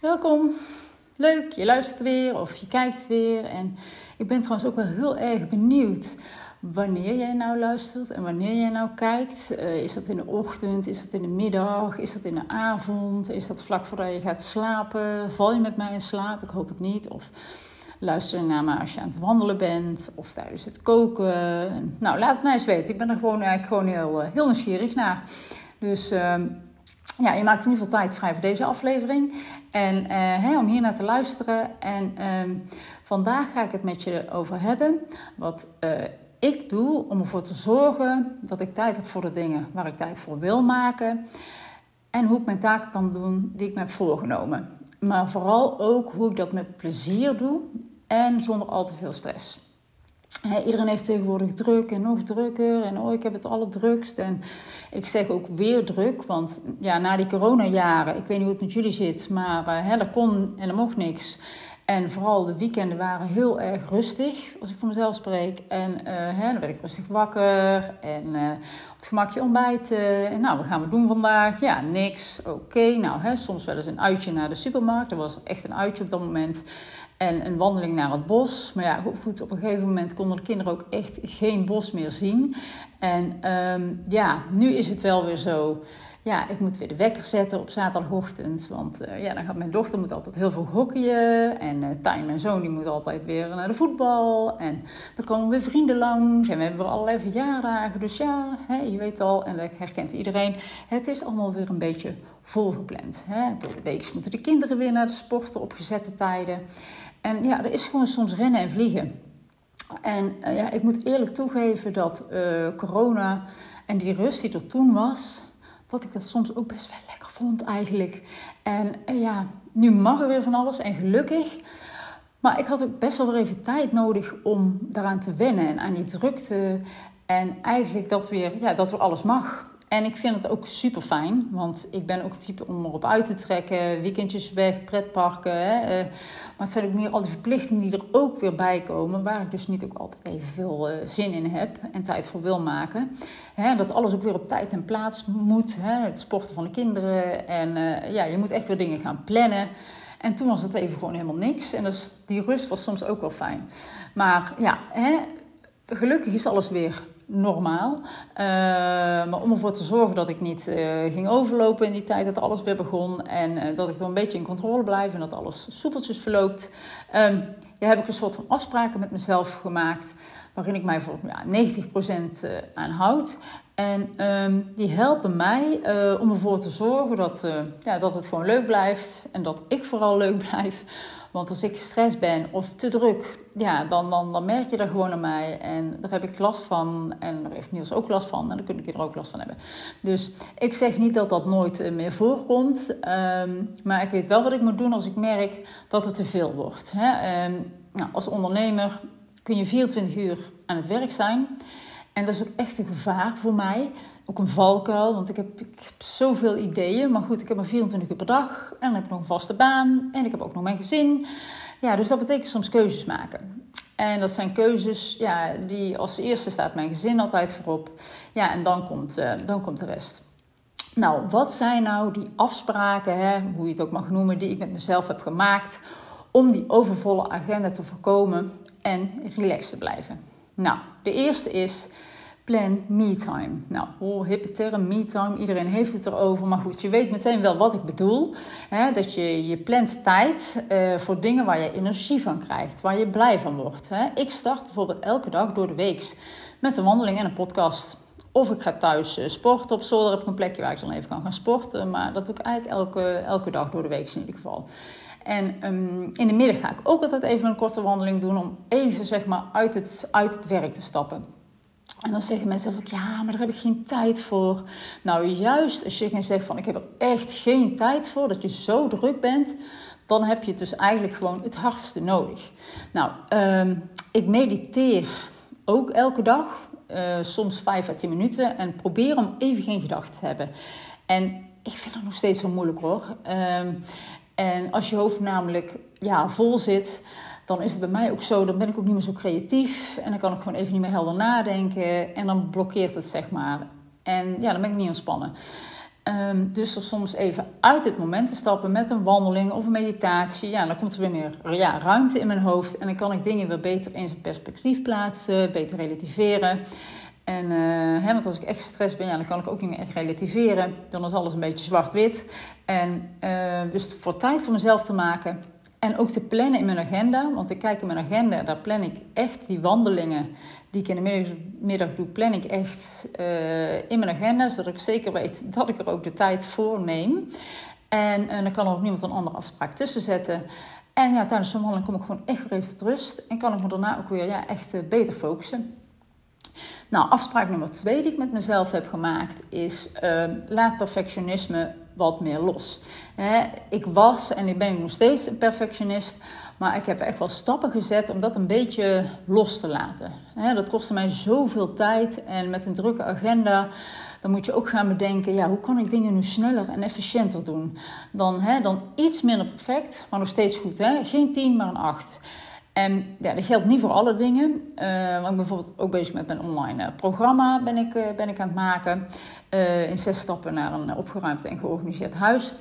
Welkom. Leuk, je luistert weer of je kijkt weer. En ik ben trouwens ook wel heel erg benieuwd wanneer jij nou luistert en wanneer jij nou kijkt. Uh, is dat in de ochtend? Is dat in de middag? Is dat in de avond? Is dat vlak voordat je gaat slapen? Val je met mij in slaap? Ik hoop het niet. Of luister naar me als je aan het wandelen bent of tijdens het koken. Nou, laat het mij eens weten. Ik ben er gewoon eigenlijk gewoon heel, eh, heel nieuwsgierig naar. Dus uh, ja, je maakt in ieder geval tijd vrij voor deze aflevering. En hè, om hier naar te luisteren. En uh, vandaag ga ik het met je over hebben. Wat uh, ik doe om ervoor te zorgen dat ik tijd heb voor de dingen waar ik tijd voor wil maken. En hoe ik mijn taken kan doen die ik me heb voorgenomen. Maar vooral ook hoe ik dat met plezier doe en zonder al te veel stress. Iedereen heeft tegenwoordig druk en nog drukker. En oh, ik heb het allerdrukst. En ik zeg ook weer druk. Want ja, na die coronajaren, ik weet niet hoe het met jullie zit. Maar uh, er kon en er mocht niks. En vooral de weekenden waren heel erg rustig, als ik voor mezelf spreek. En hè, dan werd ik rustig wakker en uh, op het gemakje ontbijten. En nou, wat gaan we doen vandaag? Ja, niks. Oké, nou, hè, soms wel eens een uitje naar de supermarkt. Dat was echt een uitje op dat moment. En een wandeling naar het bos. Maar ja, goed, op een gegeven moment konden de kinderen ook echt geen bos meer zien. En um, ja, nu is het wel weer zo ja, ik moet weer de wekker zetten op zaterdagochtend. Want uh, ja, dan gaat mijn dochter moet altijd heel veel hockeyen. En uh, Tijn, mijn zoon, die moet altijd weer naar de voetbal. En dan komen weer vrienden langs. En we hebben weer allerlei verjaardagen. Dus ja, hè, je weet al, en dat herkent iedereen. Het is allemaal weer een beetje volgepland. Hè. Door de week moeten de kinderen weer naar de sporten op gezette tijden. En ja, er is gewoon soms rennen en vliegen. En uh, ja, ik moet eerlijk toegeven dat corona en die rust die er toen was dat ik dat soms ook best wel lekker vond eigenlijk. En eh, ja, nu mag er weer van alles en gelukkig. Maar ik had ook best wel weer even tijd nodig om daaraan te wennen en aan die drukte. En eigenlijk dat weer, ja, dat weer alles mag. En ik vind het ook super fijn, want ik ben ook het type om erop uit te trekken. Weekendjes weg, pretparken. Eh, maar het zijn ook meer al die verplichtingen die er ook weer bij komen. Waar ik dus niet ook altijd even veel uh, zin in heb en tijd voor wil maken. Hè, dat alles ook weer op tijd en plaats moet. Hè. Het sporten van de kinderen. En uh, ja, je moet echt weer dingen gaan plannen. En toen was het even gewoon helemaal niks. En dus die rust was soms ook wel fijn. Maar ja, hè, gelukkig is alles weer normaal. Uh, maar om ervoor te zorgen dat ik niet uh, ging overlopen in die tijd dat alles weer begon. En uh, dat ik er een beetje in controle blijf en dat alles soepeltjes verloopt. Um, ja, heb ik een soort van afspraken met mezelf gemaakt. Waarin ik mij voor ja, 90% aan houd. En um, die helpen mij om ervoor te zorgen dat, ja, dat het gewoon leuk blijft. En dat ik vooral leuk blijf. Want als ik gestrest ben of te druk, ja, dan, dan, dan merk je dat gewoon aan mij. En daar heb ik last van. En daar heeft Niels ook last van. En dan kunnen ik er ook last van hebben. Dus ik zeg niet dat dat nooit eh, meer voorkomt. Um, maar ik weet wel wat ik moet doen als ik merk dat het te veel wordt. Hè? Um, nou, als ondernemer kun je 24 uur aan het werk zijn. En dat is ook echt een gevaar voor mij. Ook een valkuil, want ik heb, ik zoveel ideeën. Maar goed, ik heb maar 24 uur per dag. En dan heb ik nog een vaste baan. En ik heb ook nog mijn gezin. Ja, dus dat betekent soms keuzes maken. En dat zijn keuzes, ja, die als eerste staat mijn gezin altijd voorop. Ja, en dan komt, uh, dan komt de rest. Nou, wat zijn nou die afspraken, hè, hoe je het ook mag noemen, die ik met mezelf heb gemaakt om die overvolle agenda te voorkomen en relaxed te blijven? Nou, de eerste is plan me-time. Nou, oh, hippe term, me-time, iedereen heeft het erover. Maar goed, je weet meteen wel wat ik bedoel. Hè? Dat je, je plant tijd uh, voor dingen waar je energie van krijgt, waar je blij van wordt. Hè? Ik start bijvoorbeeld elke dag door de week met een wandeling en een podcast. Of ik ga thuis uh, sporten op zolder, heb ik een plekje waar ik dan even kan gaan sporten. Maar dat doe ik eigenlijk elke, elke dag door de week in ieder geval. En um, in de middag ga ik ook altijd even een korte wandeling doen om even zeg maar uit het, uit het werk te stappen. En dan zeggen mensen van ja, maar daar heb ik geen tijd voor. Nou, juist als je zegt van ik heb er echt geen tijd voor, dat je zo druk bent, dan heb je het dus eigenlijk gewoon het hardste nodig. Nou, um, ik mediteer ook elke dag, uh, soms 5 à 10 minuten, en probeer om even geen gedachten te hebben. En ik vind dat nog steeds wel moeilijk hoor. Um, en als je hoofd namelijk ja, vol zit, dan is het bij mij ook zo, dan ben ik ook niet meer zo creatief. En dan kan ik gewoon even niet meer helder nadenken. En dan blokkeert het, zeg maar. En ja, dan ben ik niet ontspannen. Um, dus er soms even uit het moment te stappen met een wandeling of een meditatie. Ja, dan komt er weer meer ja, ruimte in mijn hoofd. En dan kan ik dingen weer beter in zijn perspectief plaatsen, beter relativeren. En, uh, hè, want als ik echt gestrest ben, ja, dan kan ik ook niet meer echt relativeren. Dan is alles een beetje zwart-wit. En uh, dus voor tijd voor mezelf te maken. En ook te plannen in mijn agenda. Want ik kijk in mijn agenda, daar plan ik echt die wandelingen die ik in de middag doe, plan ik echt uh, in mijn agenda. Zodat ik zeker weet dat ik er ook de tijd voor neem. En, en dan kan er ook niemand een andere afspraak tussen zetten. En ja, tijdens zo'n wandeling kom ik gewoon echt weer even rust. En kan ik me daarna ook weer ja, echt beter focussen. Nou, afspraak nummer twee die ik met mezelf heb gemaakt is: laat perfectionisme wat meer los. ik was en ik ben nog steeds een perfectionist, maar ik heb echt wel stappen gezet om dat een beetje los te laten. dat kostte mij zoveel tijd en met een drukke agenda. Dan moet je ook gaan bedenken, ja, hoe kan ik dingen nu sneller en efficiënter doen? Dan, dan iets minder perfect, maar nog steeds goed. Geen 10, maar een 8. En ja, dat geldt niet voor alle dingen. Uh, want ik ben bijvoorbeeld ook bezig met mijn online uh, programma ben ik, uh, ben ik aan het maken. in zes stappen naar een opgeruimd en georganiseerd huis.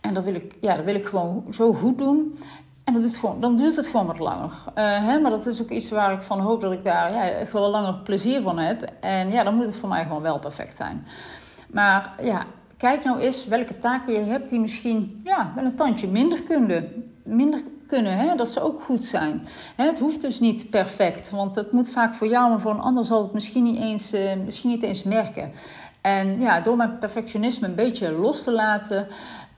En dat wil ik, ja, dat wil ik gewoon zo goed doen. En dat doet gewoon, dan duurt het gewoon wat langer. Hè? Maar dat is ook iets waar ik van hoop dat ik daar ja, echt langer plezier van heb. En ja, dan moet het voor mij gewoon wel perfect zijn. Maar ja, kijk nou eens welke taken je hebt die misschien ja, wel een tandje minder kunnen. Minder kunnen, hè? dat ze ook goed zijn. Het hoeft dus niet perfect, want het moet vaak voor jou, maar voor een ander zal het misschien niet eens, uh, misschien niet eens merken. En ja, door mijn perfectionisme een beetje los te laten,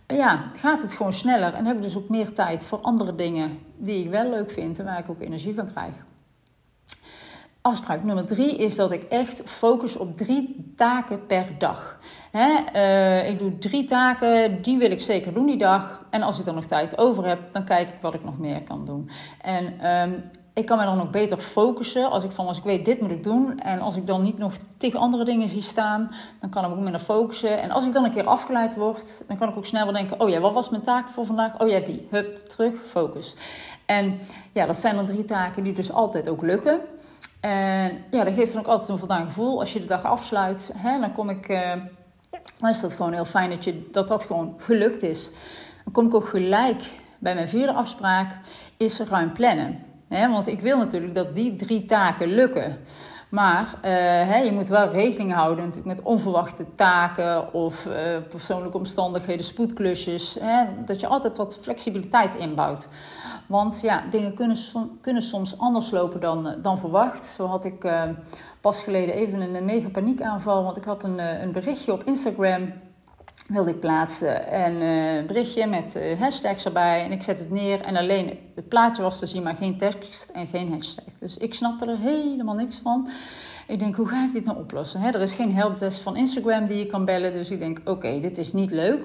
ja, gaat het gewoon sneller en heb ik dus ook meer tijd voor andere dingen die ik wel leuk vind en waar ik ook energie van krijg. Afspraak nummer drie is dat ik echt focus op drie taken per dag. uh, ik doe drie taken, die wil ik zeker doen die dag. En als ik dan nog tijd over heb, dan kijk ik wat ik nog meer kan doen. En um, ik kan me dan ook beter focussen als ik van als ik weet dit moet ik doen. En als ik dan niet nog tegen andere dingen zie staan, dan kan ik ook minder focussen. En als ik dan een keer afgeleid word, dan kan ik ook sneller denken: oh ja, wat was mijn taak voor vandaag? Oh ja, die. Hup, terug, focus. En ja, dat zijn dan drie taken die dus altijd ook lukken. En ja, dat geeft dan ook altijd een voldaan gevoel. Als je de dag afsluit, hè, dan kom ik. Uh, dan is dat gewoon heel fijn dat, je, dat dat gewoon gelukt is. Dan kom ik ook gelijk bij mijn vierde afspraak, is ruim plannen. Hè, want ik wil natuurlijk dat die drie taken lukken. Maar uh, hè, je moet wel rekening houden natuurlijk met onverwachte taken of uh, persoonlijke omstandigheden, spoedklusjes. Hè, dat je altijd wat flexibiliteit inbouwt. Want ja, dingen kunnen, kunnen soms anders lopen dan, eh, dan verwacht. Zo had ik pas geleden even een mega paniekaanval. Want ik had een, een berichtje op Instagram wilde ik plaatsen. En een berichtje met hashtags erbij. En ik zet het neer. En alleen het plaatje was te zien, maar geen tekst en geen hashtag. Dus ik snapte er helemaal niks van. Ik denk, hoe ga ik dit nou oplossen? er is geen helpdesk van Instagram die je kan bellen. Dus ik denk, oké, dit is niet leuk.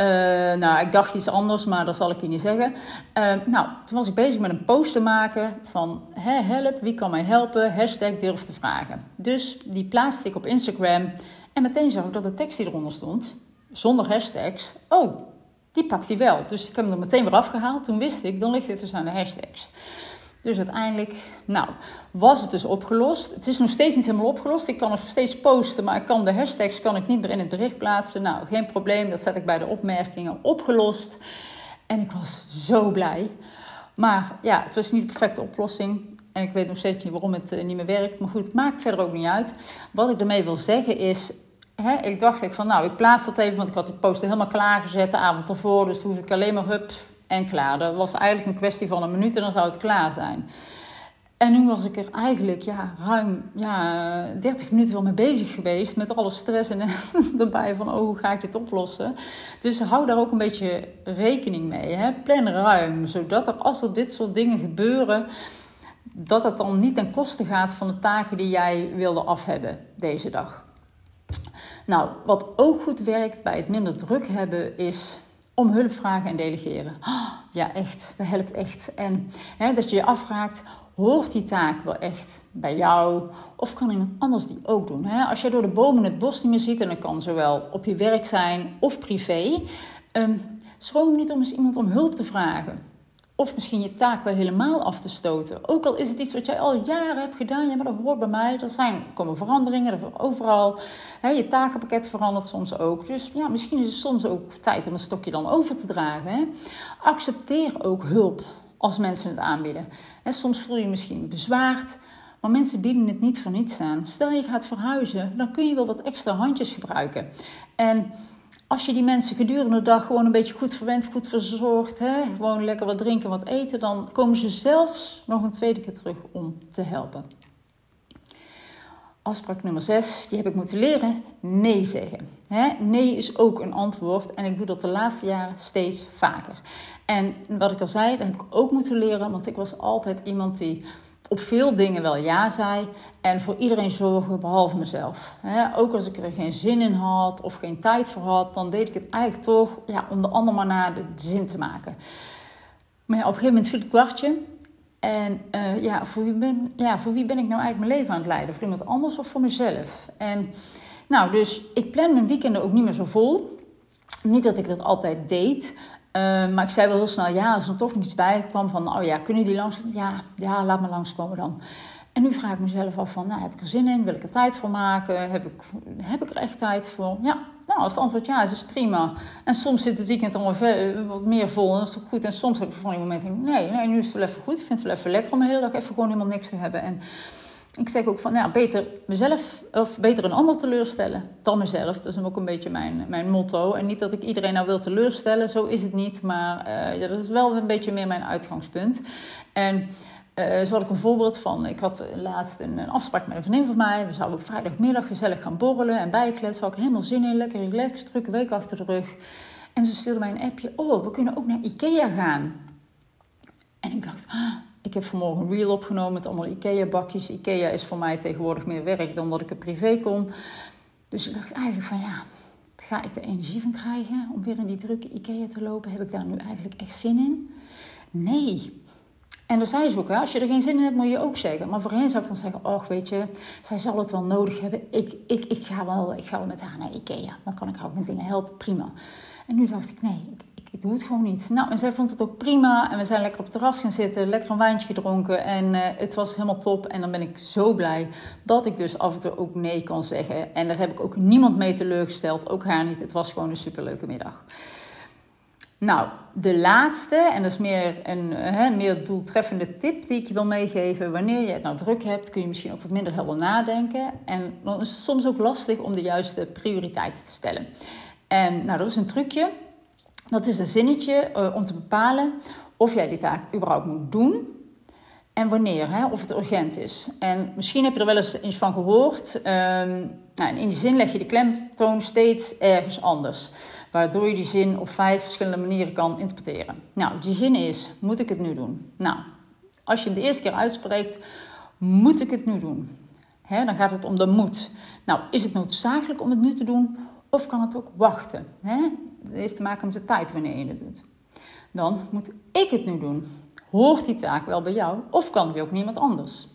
Uh, nou, ik dacht iets anders, maar dat zal ik je niet zeggen. Uh, nou, toen was ik bezig met een post te maken van... help, wie kan mij helpen? Hashtag durf te vragen. Dus die plaatste ik op Instagram. En meteen zag ik dat de tekst die eronder stond, zonder hashtags... Oh, die pakt hij wel. Dus ik heb hem er meteen weer afgehaald. Toen wist ik, dan ligt dit dus aan de hashtags. Dus uiteindelijk, nou, was het dus opgelost. Het is nog steeds niet helemaal opgelost. Ik kan nog steeds posten, maar ik kan de hashtags kan ik niet meer in het bericht plaatsen. Nou, geen probleem. Dat zet ik bij de opmerkingen opgelost. En ik was zo blij. Maar ja, het was niet de perfecte oplossing. En ik weet nog steeds niet waarom het eh, niet meer werkt. Maar goed, het maakt verder ook niet uit. Wat ik ermee wil zeggen is. Hè, ik dacht ik van nou, ik plaats dat even, want ik had die poster helemaal klaargezet de avond ervoor. Dus toen hoef ik alleen maar hup, en klaar. Dat was eigenlijk een kwestie van een minuut en dan zou het klaar zijn. En nu was ik er eigenlijk ja, ruim ja, 30 minuten wel mee bezig geweest. Met alle stress en erbij van oh, hoe ga ik dit oplossen. Dus hou daar ook een beetje rekening mee. Hè? Plan ruim, zodat er als er dit soort dingen gebeuren... dat het dan niet ten koste gaat van de taken die jij wilde afhebben deze dag. Nou, wat ook goed werkt bij het minder druk hebben is om hulp vragen en delegeren. ja, echt. Dat helpt echt. En hè, dat je je afvraagt, hoort die taak wel echt bij jou? Of kan iemand anders die ook doen? Hè? Als je door de bomen het bos niet meer ziet, en dat kan zowel op je werk zijn of privé, um, schroom niet om eens iemand om hulp te vragen. Of misschien je taak wel helemaal af te stoten. Ook al is het iets wat jij al jaren hebt gedaan. Ja, maar dat hoort bij mij. Er zijn, komen veranderingen er overal. je takenpakket verandert soms ook. Dus ja, misschien is het soms ook tijd om een stokje dan over te dragen. Accepteer ook hulp als mensen het aanbieden. soms voel je je misschien bezwaard. Maar mensen bieden het niet voor niets aan. Stel je gaat verhuizen, dan kun je wel wat extra handjes gebruiken. En als je die mensen gedurende de dag gewoon een beetje goed verwend, goed verzorgt, hè, gewoon lekker wat drinken, wat eten, dan komen ze zelfs nog een tweede keer terug om te helpen. Afspraak nummer 6, die heb ik moeten leren: nee zeggen. nee is ook een antwoord en ik doe dat de laatste jaren steeds vaker. En wat ik al zei, dat heb ik ook moeten leren, want ik was altijd iemand die op veel dingen wel ja zei en voor iedereen zorgen behalve mezelf. ook als ik er geen zin in had of geen tijd voor had, dan deed ik het eigenlijk toch ja, om de ander maar naar de zin te maken. Maar op een gegeven moment viel het kwartje. En uh, ja, voor wie, ben, ja, voor wie ben ik nou eigenlijk mijn leven aan het leiden? Voor iemand anders of voor mezelf? En nou, dus ik plan mijn weekenden ook niet meer zo vol. Niet dat ik dat altijd deed, Ehm, maar ik zei wel heel snel ja, als er toch niets bij kwam van, oh ja, kunnen die langs? Ja, ja, laat me langskomen dan. En nu vraag ik mezelf af van, nou, heb ik er zin in? Wil ik er tijd voor maken? Heb ik, heb ik er echt tijd voor? Ja, nou, als het antwoord ja is, is prima. En soms zit het weekend dan wat meer vol en dat is ook goed. En soms heb ik van die momenten, nee, nee, nu is het wel even goed. Ik vind het wel even lekker om de hele dag even gewoon helemaal niks te hebben. En ik zeg ook van, nou, beter mezelf of beter een ander teleurstellen dan mezelf. Dat is ook een beetje mijn, mijn motto. En niet dat ik iedereen nou wil teleurstellen, zo is het niet. Maar ja, dat is wel een beetje meer mijn uitgangspunt. En uh, zo had ik een voorbeeld van. Ik had laatst een, afspraak met een vriendin van mij. We zouden op vrijdagmiddag gezellig gaan borrelen en bijkletsen. Had ik helemaal zin in, lekker relaxed, drukke week achter de rug. En ze stuurde mij een appje. Oh, we kunnen ook naar Ikea gaan. En ik dacht, ah, ik heb vanmorgen een reel opgenomen met allemaal IKEA-bakjes. IKEA is voor mij tegenwoordig meer werk dan dat ik er privé kom. Dus ik dacht eigenlijk van ja, ga ik er energie van krijgen om weer in die drukke IKEA te lopen? Heb ik daar nu eigenlijk echt zin in? Nee. En dan zei ze ook, als je er geen zin in hebt, moet je ook zeggen. Maar voorheen zou ik dan zeggen, oh weet je, zij zal het wel nodig hebben. Ik, ik, ik, ga, wel, ik ga wel met haar naar Ikea. Dan kan ik haar ook met dingen helpen, prima. En nu dacht ik, nee, doe het gewoon niet. Nou, en zij vond het ook prima. En we zijn lekker op het terras gaan zitten, lekker een wijntje gedronken. En uh, het was helemaal top. En dan ben ik zo blij dat ik dus af en toe ook nee kan zeggen. En daar heb ik ook niemand mee teleurgesteld, ook haar niet. Het was gewoon een superleuke middag. Nou, de laatste, en dat is meer een hè, meer doeltreffende tip die ik je wil meegeven. Wanneer je het nou druk hebt, kun je misschien ook wat minder helder nadenken. En dan is het soms ook lastig om de juiste prioriteiten te stellen. En nou, er is een trucje. Dat is een zinnetje uh, om te bepalen of jij die taak überhaupt moet doen en wanneer, hè, of het urgent is. En misschien heb je er wel eens iets van gehoord. Um, nou, in die zin leg je de klemtoon steeds ergens anders, waardoor je die zin op vijf verschillende manieren kan interpreteren. Nou, die zin is: moet ik het nu doen? Nou, als je hem de eerste keer uitspreekt, moet ik het nu doen? Dan gaat het om de moet. Nou, is het noodzakelijk om het nu te doen? Of kan het ook wachten? Heeft te maken met de tijd wanneer je het doet. Dan moet ik het nu doen. Hoort die taak wel bij jou of kan die ook niemand anders?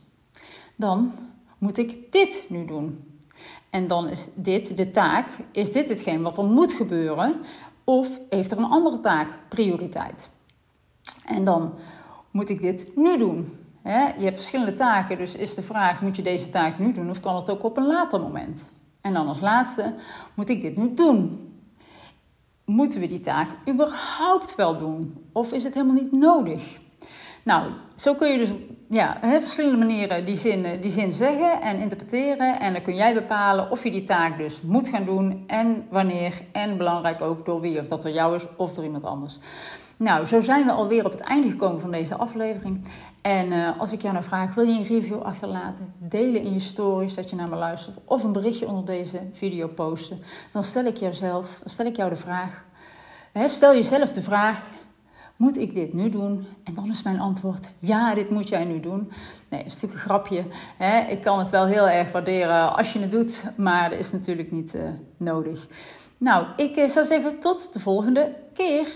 Dan moet ik dit nu doen. En dan is dit de taak. Is dit hetgeen wat er moet gebeuren? Of heeft er een andere taak prioriteit? En dan moet ik dit nu doen. Je hebt verschillende taken, dus is de vraag: moet je deze taak nu doen of kan het ook op een later moment? En dan als laatste, moet ik dit nu doen? Moeten we die taak überhaupt wel doen? Of is het helemaal niet nodig? Nou, zo kun je dus ja, op verschillende manieren die zin, die zin zeggen en interpreteren. En dan kun jij bepalen of je die taak dus moet gaan doen en wanneer. En belangrijk ook door wie, of dat er jou is of door iemand anders. Nou, zo zijn we alweer op het einde gekomen van deze aflevering. En uh, als ik jou nou vraag, wil je een review achterlaten? Delen in je stories dat je naar me luistert. Of een berichtje onder deze video posten. Dan stel ik, jouzelf, dan stel ik jou de vraag. Hè, stel jezelf de vraag, moet ik dit nu doen? En dan is mijn antwoord, ja, dit moet jij nu doen. Nee, een stukje grapje. Hè? Ik kan het wel heel erg waarderen als je het doet, maar dat is natuurlijk niet uh, nodig. Nou, ik uh, zou zeggen tot de volgende keer.